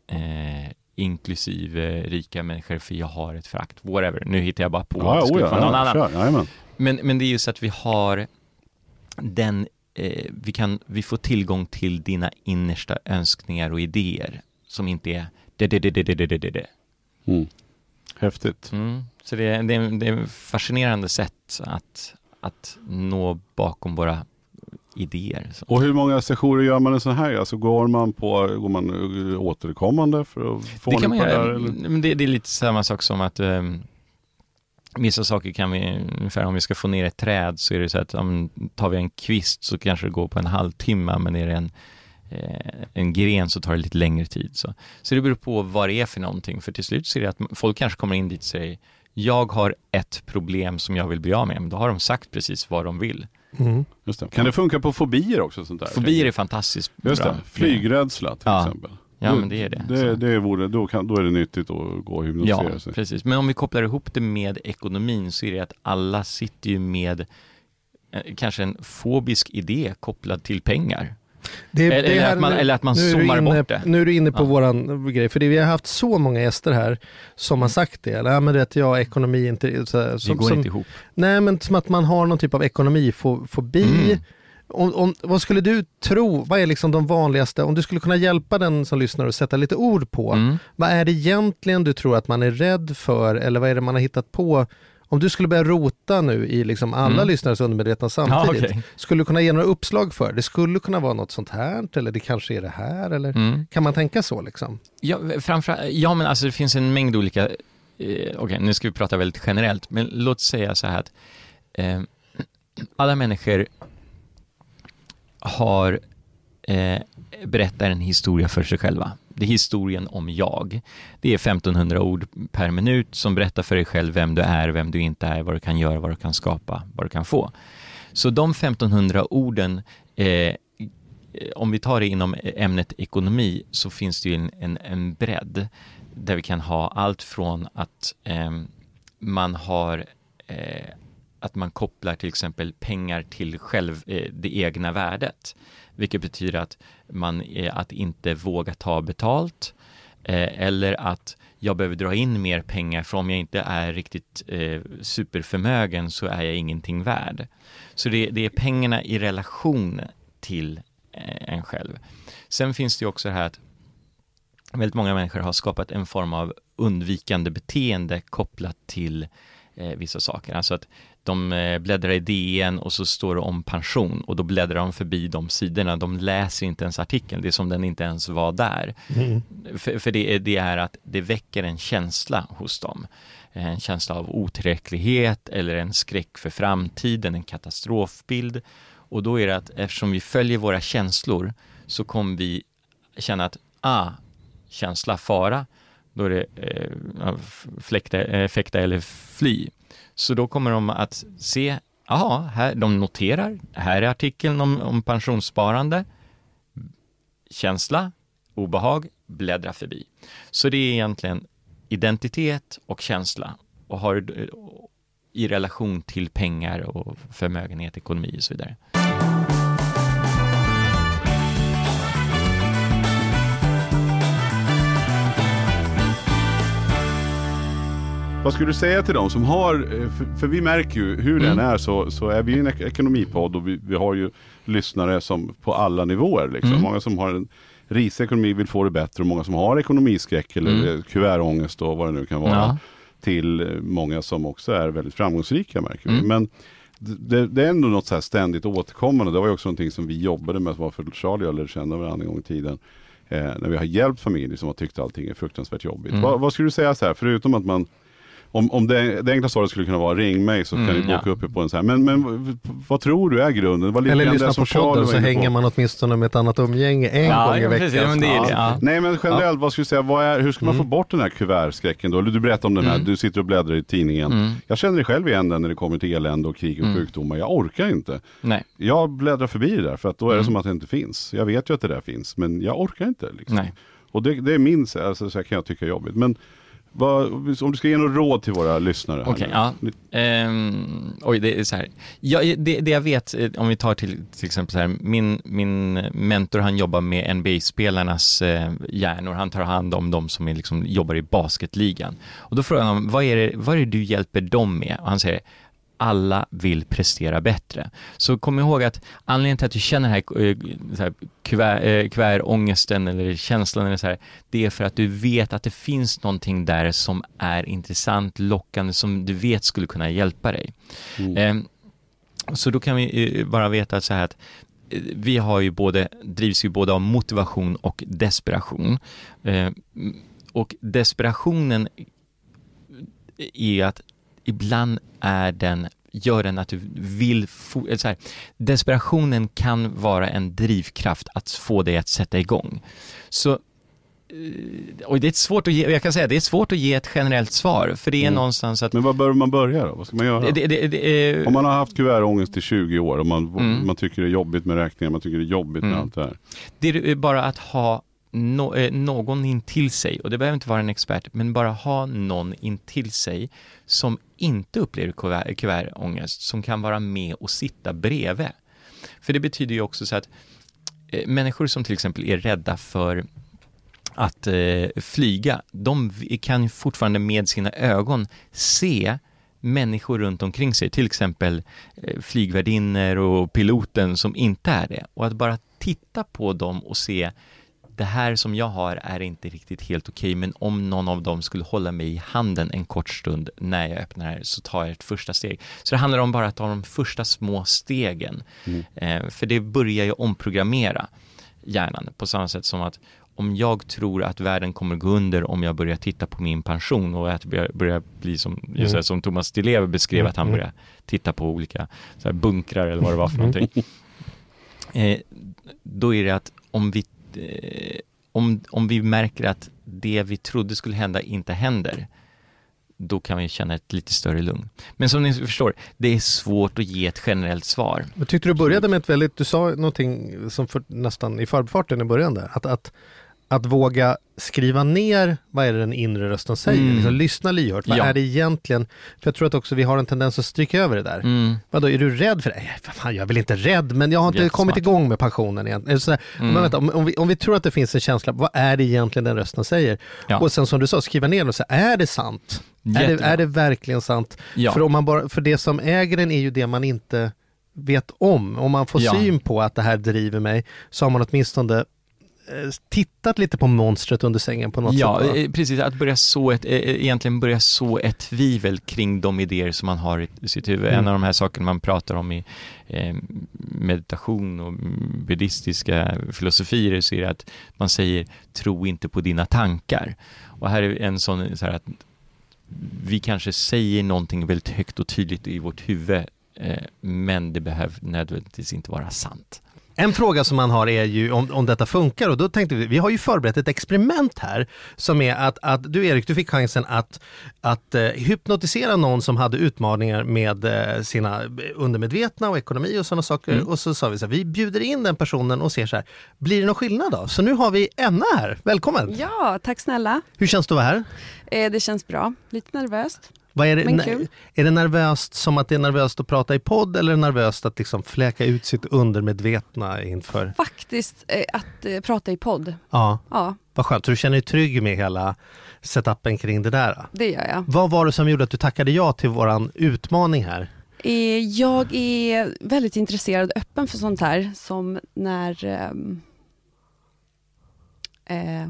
eh, inklusive rika människor, för jag har ett frakt, whatever. Nu hittar jag bara på ja, att det ja, någon ja, annan. Men, men det är just att vi har den eh, vi, kan, vi får tillgång till dina innersta önskningar och idéer som inte är det, det, det, det, det, det, det, det. Mm. Häftigt. Mm. Så det är, det, är, det är ett fascinerande sätt att, att nå bakom våra idéer. Så. Och hur många sessioner gör man en sån här? Alltså går man på, går man återkommande för att få det kan man göra. Där, det, det, är lite samma sak som att um, Vissa saker kan vi, ungefär om vi ska få ner ett träd så är det så att om tar vi en kvist så kanske det går på en halvtimme, men är det en, eh, en gren så tar det lite längre tid. Så. så det beror på vad det är för någonting, för till slut så är det att folk kanske kommer in dit och säger jag har ett problem som jag vill bli av med, men då har de sagt precis vad de vill. Mm. Just det. Kan det funka på fobier också? Sånt där, fobier är fantastiskt Just bra. Det. Flygrädsla till ja. exempel. Ja, men det är det. det, det vore, då, kan, då är det nyttigt att gå och hypnotisera ja, sig. precis. Men om vi kopplar ihop det med ekonomin så är det att alla sitter ju med eh, kanske en fobisk idé kopplad till pengar. Det, eller, det här, att man, eller att man zoomar inne, bort det. Nu är du inne på ja. våran grej, för det, vi har haft så många gäster här som har sagt det. Eller, ja, men det ja, ekonomi inte... Så, som, det går som, inte ihop. Nej, men som att man har någon typ av ekonomifobi. Mm. Om, om, vad skulle du tro, vad är liksom de vanligaste, om du skulle kunna hjälpa den som lyssnar att sätta lite ord på, mm. vad är det egentligen du tror att man är rädd för eller vad är det man har hittat på om du skulle börja rota nu i liksom alla mm. lyssnares undermedvetna samtidigt, ja, okay. skulle du kunna ge några uppslag för? Det skulle kunna vara något sånt här, eller det kanske är det här, eller mm. kan man tänka så? Liksom? Ja, framförallt, ja, men alltså det finns en mängd olika, eh, okej, okay, nu ska vi prata väldigt generellt, men låt säga så här att eh, alla människor har eh, berättar en historia för sig själva. Det är historien om jag. Det är 1500 ord per minut som berättar för dig själv vem du är, vem du inte är, vad du kan göra, vad du kan skapa, vad du kan få. Så de 1500 orden, eh, om vi tar det inom ämnet ekonomi, så finns det ju en, en, en bredd där vi kan ha allt från att eh, man har eh, att man kopplar till exempel pengar till själv, eh, det egna värdet. Vilket betyder att man eh, att inte våga ta betalt eh, eller att jag behöver dra in mer pengar för om jag inte är riktigt eh, superförmögen så är jag ingenting värd. Så det, det är pengarna i relation till eh, en själv. Sen finns det ju också det här att väldigt många människor har skapat en form av undvikande beteende kopplat till eh, vissa saker. Alltså att de eh, bläddrar i DN och så står det om pension och då bläddrar de förbi de sidorna. De läser inte ens artikeln, det är som den inte ens var där. Mm. För, för det, det, är att det väcker en känsla hos dem. En känsla av otillräcklighet eller en skräck för framtiden, en katastrofbild. Och då är det att eftersom vi följer våra känslor så kommer vi känna att, ah, känsla, fara, då är det eh, fläkta, eh, fäkta eller fly. Så då kommer de att se, ja, här, de noterar, här är artikeln om, om pensionssparande, känsla, obehag, bläddra förbi. Så det är egentligen identitet och känsla och har i relation till pengar och förmögenhet, ekonomi och så vidare. Vad skulle du säga till dem som har, eh, för, vi märker ju hur mm. den är så, så är vi en ek ekonomipodd och vi, vi, har ju lyssnare som på alla nivåer. Liksom. Mm. Många som har en risig ekonomi vill få det bättre och många som har ekonomiskräck eller mm. kuvertångest och vad det nu kan vara. Ja. Till eh, många som också är väldigt framgångsrika märker vi. Mm. Men det, det, är ändå något så här ständigt återkommande. Det var ju också någonting som vi jobbade med, som var för Charlie och jag lärde känna varandra en gång i tiden. Eh, när vi har hjälpt familjer som har tyckt allting är fruktansvärt jobbigt. Mm. Vad, vad skulle du säga så här, förutom att man om, om det, det enkla svaret skulle kunna vara ring mig så kan mm, vi boka ja. upp er på en sån här. Men, men vad tror du är grunden? Vad Eller lyssna på podden så hänger man åtminstone med ett annat umgänge en ja, gång i veckan. Precis, men det är det, ja. Nej men generellt, vad skulle säga, vad är, hur ska man mm. få bort den här kuvertskräcken då? Eller du berättar om den här, mm. du sitter och bläddrar i tidningen. Mm. Jag känner det själv igen den när det kommer till elände och krig och mm. sjukdomar. Jag orkar inte. Nej. Jag bläddrar förbi det där för att då är det som att det inte finns. Jag vet ju att det där finns men jag orkar inte. Liksom. Nej. Och det, det är min, alltså, så kan jag tycka är jobbigt. Men vad, om du ska ge något råd till våra lyssnare. Okej, okay, ja. Um, oj, det är så här. Ja, det, det, jag vet, eh, om vi tar till, till exempel så här, min, min mentor han jobbar med NBA-spelarnas eh, hjärnor, han tar hand om de som är, liksom, jobbar i basketligan. Och då frågar han, vad är, det, vad är det du hjälper dem med? Och han säger, alla vill prestera bättre. Så kom ihåg att anledningen till att du känner den här, eh, så här kuvär, eh, kuvärångesten eller känslan eller så här, det är för att du vet att det finns någonting där som är intressant, lockande, som du vet skulle kunna hjälpa dig. Mm. Eh, så då kan vi bara veta så här att vi har ju både, drivs ju både av motivation och desperation. och desperationen är att ibland är den gör den att du vill, så här, desperationen kan vara en drivkraft att få dig att sätta igång. Så eh, och det är svårt att ge, jag kan säga det är svårt att ge ett generellt svar, för det är mm. någonstans att... Men vad bör man börja då? Vad ska man göra? Det, det, det, Om man har haft kuvertångest i 20 år och man, mm. man tycker det är jobbigt med räkningar, man tycker det är jobbigt mm. med allt det här. Det är bara att ha no, eh, någon in till sig, och det behöver inte vara en expert, men bara ha någon in till sig som inte upplever kuvert, kuvertångest, som kan vara med och sitta bredvid. För det betyder ju också så att eh, människor som till exempel är rädda för att eh, flyga, de kan fortfarande med sina ögon se människor runt omkring sig, till exempel eh, flygvärdinnor och piloten som inte är det. Och att bara titta på dem och se det här som jag har är inte riktigt helt okej, okay, men om någon av dem skulle hålla mig i handen en kort stund när jag öppnar här så tar jag ett första steg. Så det handlar om bara att ta de första små stegen. Mm. Eh, för det börjar ju omprogrammera hjärnan på samma sätt som att om jag tror att världen kommer gå under om jag börjar titta på min pension och att börja, börja bli som, just mm. som Thomas Di Leve beskrev mm. att han mm. börjar titta på olika så här, bunkrar eller vad det var för någonting. Eh, då är det att om vi, Eh, om, om vi märker att det vi trodde skulle hända inte händer, då kan vi känna ett lite större lugn. Men som ni förstår, det är svårt att ge ett generellt svar. Men tyckte du började med ett väldigt, du sa någonting som för, nästan i förbifarten i början där, att, att att våga skriva ner vad är det den inre rösten säger. Mm. Liksom, lyssna lyhört. Vad ja. är det egentligen? För jag tror att också vi har en tendens att stryka över det där. Mm. Vadå, är du rädd för det? Nej, fan, jag är väl inte rädd, men jag har inte kommit igång med pensionen igen. Så mm. men vänta, om, om, vi, om vi tror att det finns en känsla, vad är det egentligen den rösten säger? Ja. Och sen som du sa, skriva ner och säga, är det sant? Är det, är det, verkligen sant? Ja. För, om man bara, för det som äger den är ju det man inte vet om. Om man får syn på att det här driver mig, så har man åtminstone tittat lite på monstret under sängen på något ja, sätt? Ja, eh, precis. Att börja så ett, eh, egentligen börja så ett tvivel kring de idéer som man har i sitt huvud. Mm. En av de här sakerna man pratar om i eh, meditation och buddhistiska filosofier så är det att man säger tro inte på dina tankar. Och här är en sån så att vi kanske säger någonting väldigt högt och tydligt i vårt huvud eh, men det behöver nödvändigtvis inte vara sant. En fråga som man har är ju om, om detta funkar och då tänkte vi, vi har ju förberett ett experiment här som är att, att du Erik, du fick chansen att, att uh, hypnotisera någon som hade utmaningar med uh, sina undermedvetna och ekonomi och sådana saker mm. och så sa vi så här, vi bjuder in den personen och ser så här, blir det någon skillnad då? Så nu har vi Enna här, välkommen! Ja, tack snälla! Hur känns det att vara här? Eh, det känns bra, lite nervöst. Vad är, det, är det nervöst som att det är nervöst att prata i podd eller är det nervöst att liksom fläka ut sitt undermedvetna inför? Faktiskt eh, att eh, prata i podd. Ja. ja, vad skönt. Så du känner dig trygg med hela setupen kring det där? Det gör jag. Vad var det som gjorde att du tackade ja till våran utmaning här? Eh, jag är väldigt intresserad och öppen för sånt här som när ehm, eh,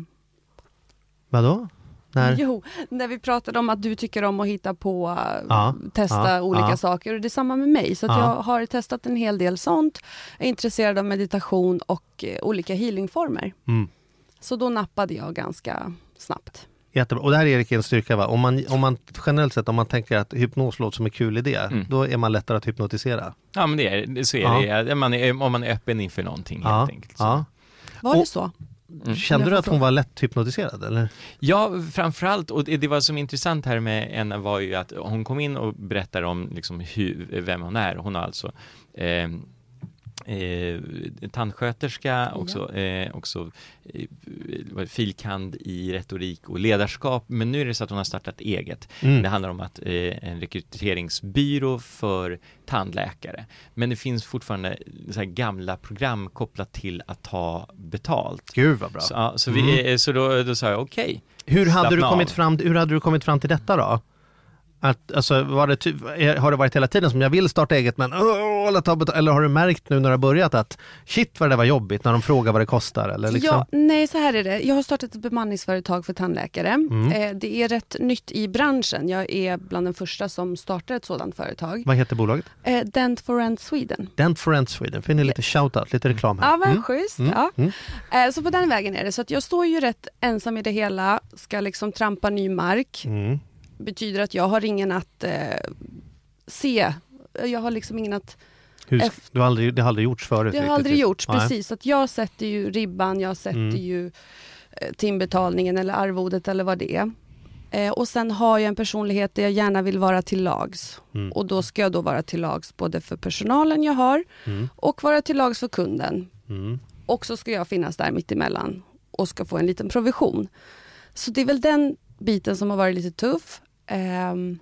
Vadå? När? Jo, när vi pratade om att du tycker om att hitta på, ja, testa ja, olika ja. saker. Och det är samma med mig. Så jag har testat en hel del sånt. Jag är intresserad av meditation och eh, olika healingformer. Mm. Så då nappade jag ganska snabbt. Jättebra. Och det här är Erik en styrka va? Om man, om man generellt sett om man tänker att hypnos låter som en kul idé, mm. då är man lättare att hypnotisera. Ja men det är, så är det. Man är, om man är öppen inför någonting helt enkelt. Så. Var det så? Mm. Kände du att hon var lätt hypnotiserad eller? Ja, framförallt, och det, det var som intressant här med Enna var ju att hon kom in och berättade om liksom hur, vem hon är. Hon har alltså eh, eh, tandsköterska, också, eh, också eh, filkand i retorik och ledarskap. Men nu är det så att hon har startat eget. Mm. Det handlar om att eh, en rekryteringsbyrå för tandläkare. Men det finns fortfarande så gamla program kopplat till att ta betalt. Gud vad bra. Så, ja, så, vi, mm. så då, då sa jag okej. Okay, hur, hade du kommit fram, hur hade du kommit fram till detta då? Att, alltså, var det ty- har det varit hela tiden som jag vill starta eget men oh, eller, eller har du märkt nu när du har börjat att shit vad det var jobbigt när de frågar vad det kostar? Eller liksom? ja, nej, så här är det. Jag har startat ett bemanningsföretag för tandläkare. Mm. Eh, det är rätt nytt i branschen. Jag är bland den första som startar ett sådant företag. Vad heter bolaget? Eh, Dent for Rent Sweden. Dent for Rent Sweden, får ni lite shoutout, lite reklam här. Ja, men mm. schysst. Mm. Ja. Mm. Eh, så på den vägen är det. Så jag står ju rätt ensam i det hela, ska liksom trampa ny mark. Betyder att jag har ingen att eh, se. Jag har liksom ingen att... Hur, du har aldrig, det har aldrig gjorts förut? Det har aldrig typ. gjorts, Nej. precis. Att jag sätter ju ribban, jag sätter mm. ju eh, timbetalningen eller arvodet eller vad det är. Eh, och sen har jag en personlighet där jag gärna vill vara till lags. Mm. Och då ska jag då vara till lags både för personalen jag har mm. och vara till lags för kunden. Mm. Och så ska jag finnas där mittemellan och ska få en liten provision. Så det är väl den biten som har varit lite tuff. Um,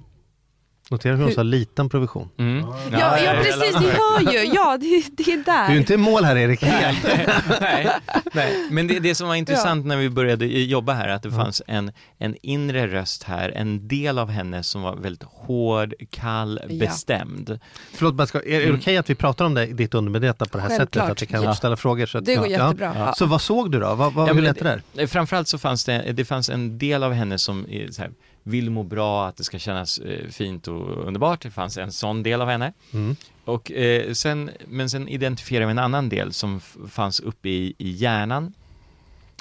Notera hur hon sa liten provision. Mm. Ja, ja, precis, ni hör ju. Ja, det, det är där. Du är inte i mål här Erik. nej, nej, men det, det som var intressant ja. när vi började jobba här, att det fanns en, en inre röst här, en del av henne som var väldigt hård, kall, ja. bestämd. Förlåt, men ska, är, är det mm. okej okay att vi pratar om det, ditt undermedvetna på det här Självklart. sättet? Att vi kan ja. ställa frågor? Så att, det går jättebra. Ja. Så vad såg du då? Vad, vad, hur lät det där? Framförallt så fanns det, det fanns en del av henne som så här, vill må bra, att det ska kännas eh, fint och underbart. Det fanns en sån del av henne. Mm. Och, eh, sen, men sen identifierade vi en annan del som fanns uppe i, i hjärnan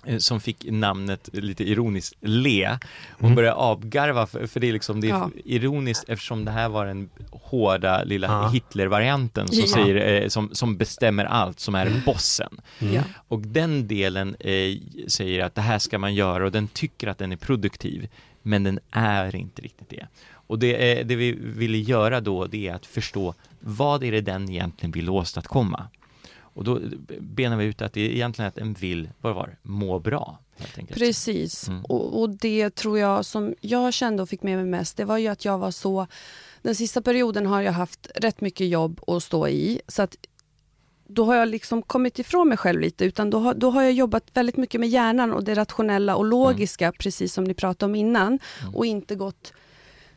eh, som fick namnet, lite ironiskt, Le. Hon mm. började avgarva för, för det är liksom, det är ja. ironiskt eftersom det här var den hårda lilla ja. Hitler-varianten som, ja. säger, eh, som, som bestämmer allt, som är bossen. Mm. Och den delen eh, säger att det här ska man göra och den tycker att den är produktiv men den är inte riktigt det. Och det, det vi ville göra då, det är att förstå vad är det den egentligen vill åstadkomma? Och då benar vi ut att det är egentligen att den vill, vad var det, må bra. Precis, mm. och, och, det tror jag som jag kände och fick med mig mest, det var ju att jag var så, den sista perioden har jag haft rätt mycket jobb att stå i, så att då har jag liksom kommit ifrån mig själv lite, utan då har, då har jag jobbat väldigt mycket med hjärnan och det rationella och logiska, mm. precis som ni pratade om innan, mm. och inte gått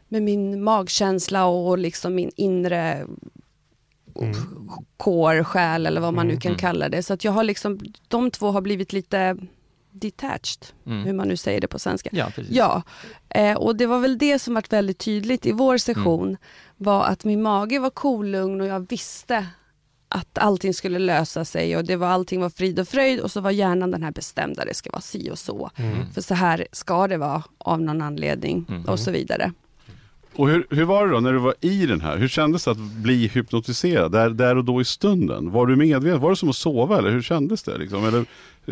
med min magkänsla och liksom min inre mm. core, själ eller vad man nu kan mm. kalla det. Så att jag har liksom, de två har blivit lite detached, mm. hur man nu säger det på svenska. Ja, ja. Eh, och det var väl det som var väldigt tydligt i vår session, mm. var att min mage var kolugn och jag visste att allting skulle lösa sig och det var, allting var frid och fröjd och så var hjärnan den här bestämda, det ska vara si och så. Mm. För så här ska det vara av någon anledning mm. och så vidare. Och hur, hur var det då när du var i den här? Hur kändes det att bli hypnotiserad där, där och då i stunden? Var du medveten? Var det som att sova eller hur kändes det? Liksom? Eller,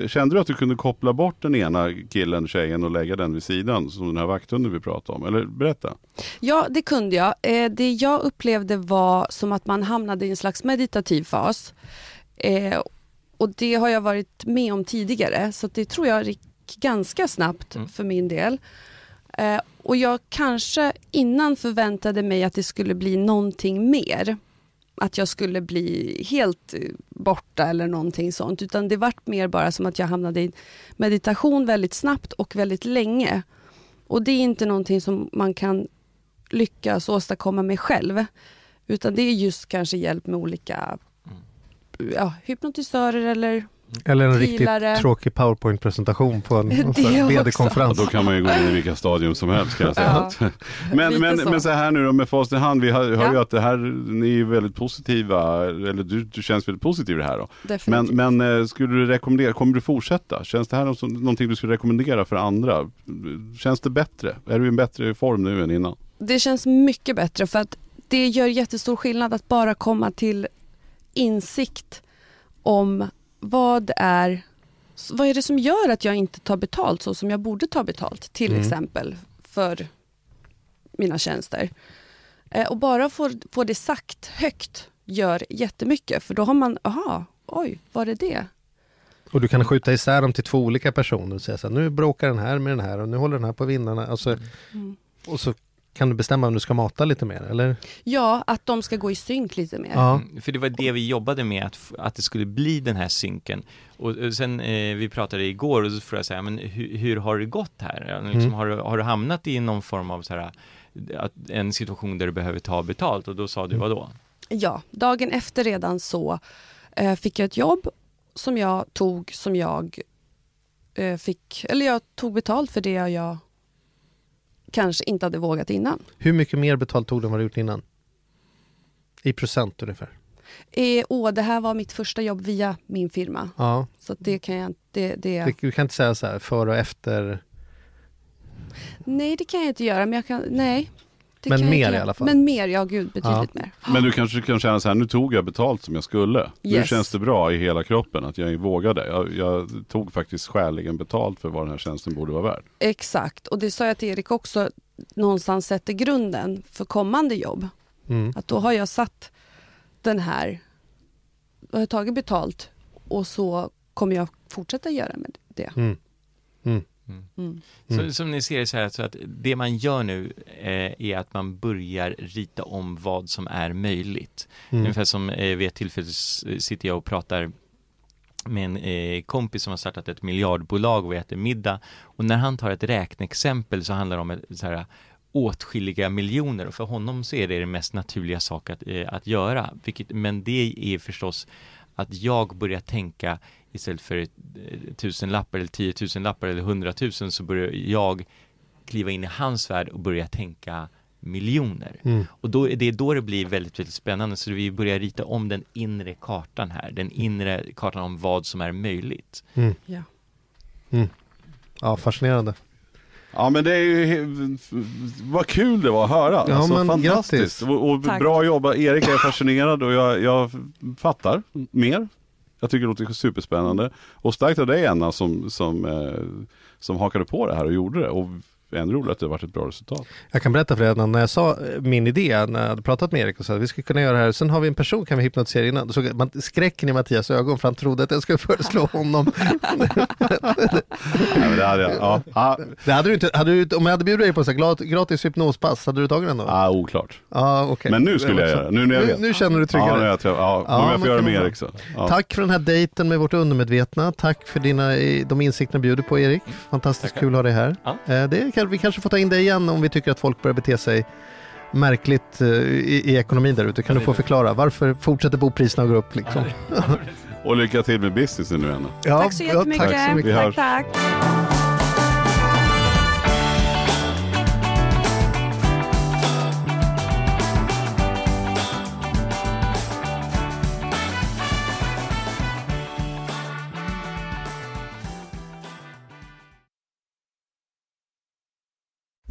kände du att du kunde koppla bort den ena killen, tjejen och lägga den vid sidan som den här vakthunden vi pratade om? Eller berätta. Ja, det kunde jag. Eh, det jag upplevde var som att man hamnade i en slags meditativ fas. Eh, och det har jag varit med om tidigare, så det tror jag gick ganska snabbt mm. för min del. Eh, och jag kanske innan förväntade mig att det skulle bli någonting mer. Att jag skulle bli helt eh, borta eller någonting sånt. Utan det vart mer bara som att jag hamnade i meditation väldigt snabbt och väldigt länge. Och det är inte någonting som man kan lyckas åstadkomma med själv. Utan det är just kanske hjälp med olika mm. ja, hypnotisörer eller eller en healare. riktigt tråkig powerpoint-presentation på en vd-konferens. Då kan man ju gå in i vilka stadium som helst kan jag säga. Ja, men, men, så. men så här nu då med fast i hand, vi hör, hör ju att det här, ni är väldigt positiva, eller du, du känns väldigt positiv i det här då. Definitivt. Men, men eh, skulle du rekommendera, kommer du fortsätta? Känns det här som, någonting du skulle rekommendera för andra? Känns det bättre? Är du i en bättre form nu än innan? Det känns mycket bättre för att det gör jättestor skillnad att bara komma till insikt om vad är, vad är det som gör att jag inte tar betalt så som jag borde ta betalt, till mm. exempel för mina tjänster. Eh, och bara få, få det sagt högt gör jättemycket, för då har man, aha, oj, var det det? Och du kan skjuta isär dem till två olika personer och säga så här, nu bråkar den här med den här och nu håller den här på vinnarna. Alltså, mm. Och så kan du bestämma om du ska mata lite mer eller? Ja, att de ska gå i synk lite mer. Ja. Mm, för det var det vi jobbade med, att, att det skulle bli den här synken. Och sen, eh, vi pratade igår och så frågade jag så här, men hur, hur har det gått här? Liksom, mm. har, du, har du hamnat i någon form av så här, att, en situation där du behöver ta betalt? Och då sa du mm. vad då? Ja, dagen efter redan så eh, fick jag ett jobb som jag tog, som jag eh, fick, eller jag tog betalt för det jag kanske inte hade vågat innan. Hur mycket mer betalt tog du än vad du gjort innan? I procent ungefär? Eh, åh, det här var mitt första jobb via min firma. Ja. Så det kan jag det, det... Du kan inte säga så här, före och efter? Nej, det kan jag inte göra. Men jag kan, nej, men mer i alla fall? Men mer, ja gud, betydligt ja. mer. Men du kanske kan känna så här, nu tog jag betalt som jag skulle. Yes. Nu känns det bra i hela kroppen att jag vågade. Jag, jag, tog faktiskt skäligen betalt för vad den här tjänsten borde vara värd. Exakt, och det sa jag till Erik också, någonstans sätter grunden för kommande jobb. Mm. Att då har jag satt den här, jag har tagit betalt och så kommer jag fortsätta göra med det. Mm. Mm. Mm. Så, som ni ser så här, så att det man gör nu eh, är att man börjar rita om vad som är möjligt. Mm. Ungefär som eh, vid ett tillfälle sitter jag och pratar med en eh, kompis som har startat ett miljardbolag och vi äter middag och när han tar ett räkneexempel så handlar det om ett, så här, åtskilliga miljoner och för honom så är det den mest naturliga sak att, eh, att göra. Vilket, men det är förstås att jag börjar tänka istället för eh, tusen lappar eller tiotusen lappar eller hundratusen så börjar jag kliva in i hans värld och börja tänka miljoner. Mm. Och då, det är då det blir väldigt, väldigt spännande så vi börjar rita om den inre kartan här, den inre kartan om vad som är möjligt. Mm. Ja. Mm. ja, fascinerande. Ja men det är ju, vad kul det var att höra. Ja, alltså, men fantastiskt. Och, och bra jobbat. Erik är fascinerad och jag, jag fattar mer. Jag tycker det låter superspännande. Och starkt av dig Anna som, som, eh, som hakade på det här och gjorde det. Och ännu roligare att det har varit ett bra resultat. Jag kan berätta för dig när jag sa eh, min idé, när jag hade pratat med Erik och sa att vi skulle kunna göra det här, sen har vi en person kan vi hypnotisera innan. Då såg man skräcken i Mattias ögon för han trodde att jag skulle föreslå honom. ja, det hade jag. Ja. Det hade du inte, hade du, om jag hade bjudit dig på så här, gratis hypnospass, hade du tagit den då? Ja, oklart. Ja, okay. Men nu skulle jag göra det, nu när jag vet. Nu, nu känner du tryggare? Ja, jag, tror, ja, ja, jag får göra med Erik så. Ja. Tack för den här dejten med vårt undermedvetna. Tack för dina, de insikterna du bjuder på Erik. Fantastiskt Tackar. kul att ha dig här. Ja. Eh, vi kanske får ta in dig igen om vi tycker att folk börjar bete sig märkligt eh, i, i ekonomin där ute. Kan du få förklara varför fortsätter bopriserna gå upp? Liksom? Och lycka till med businessen nu Anna. Ja, tack så jättemycket. Ja, tack, så mycket. tack, tack.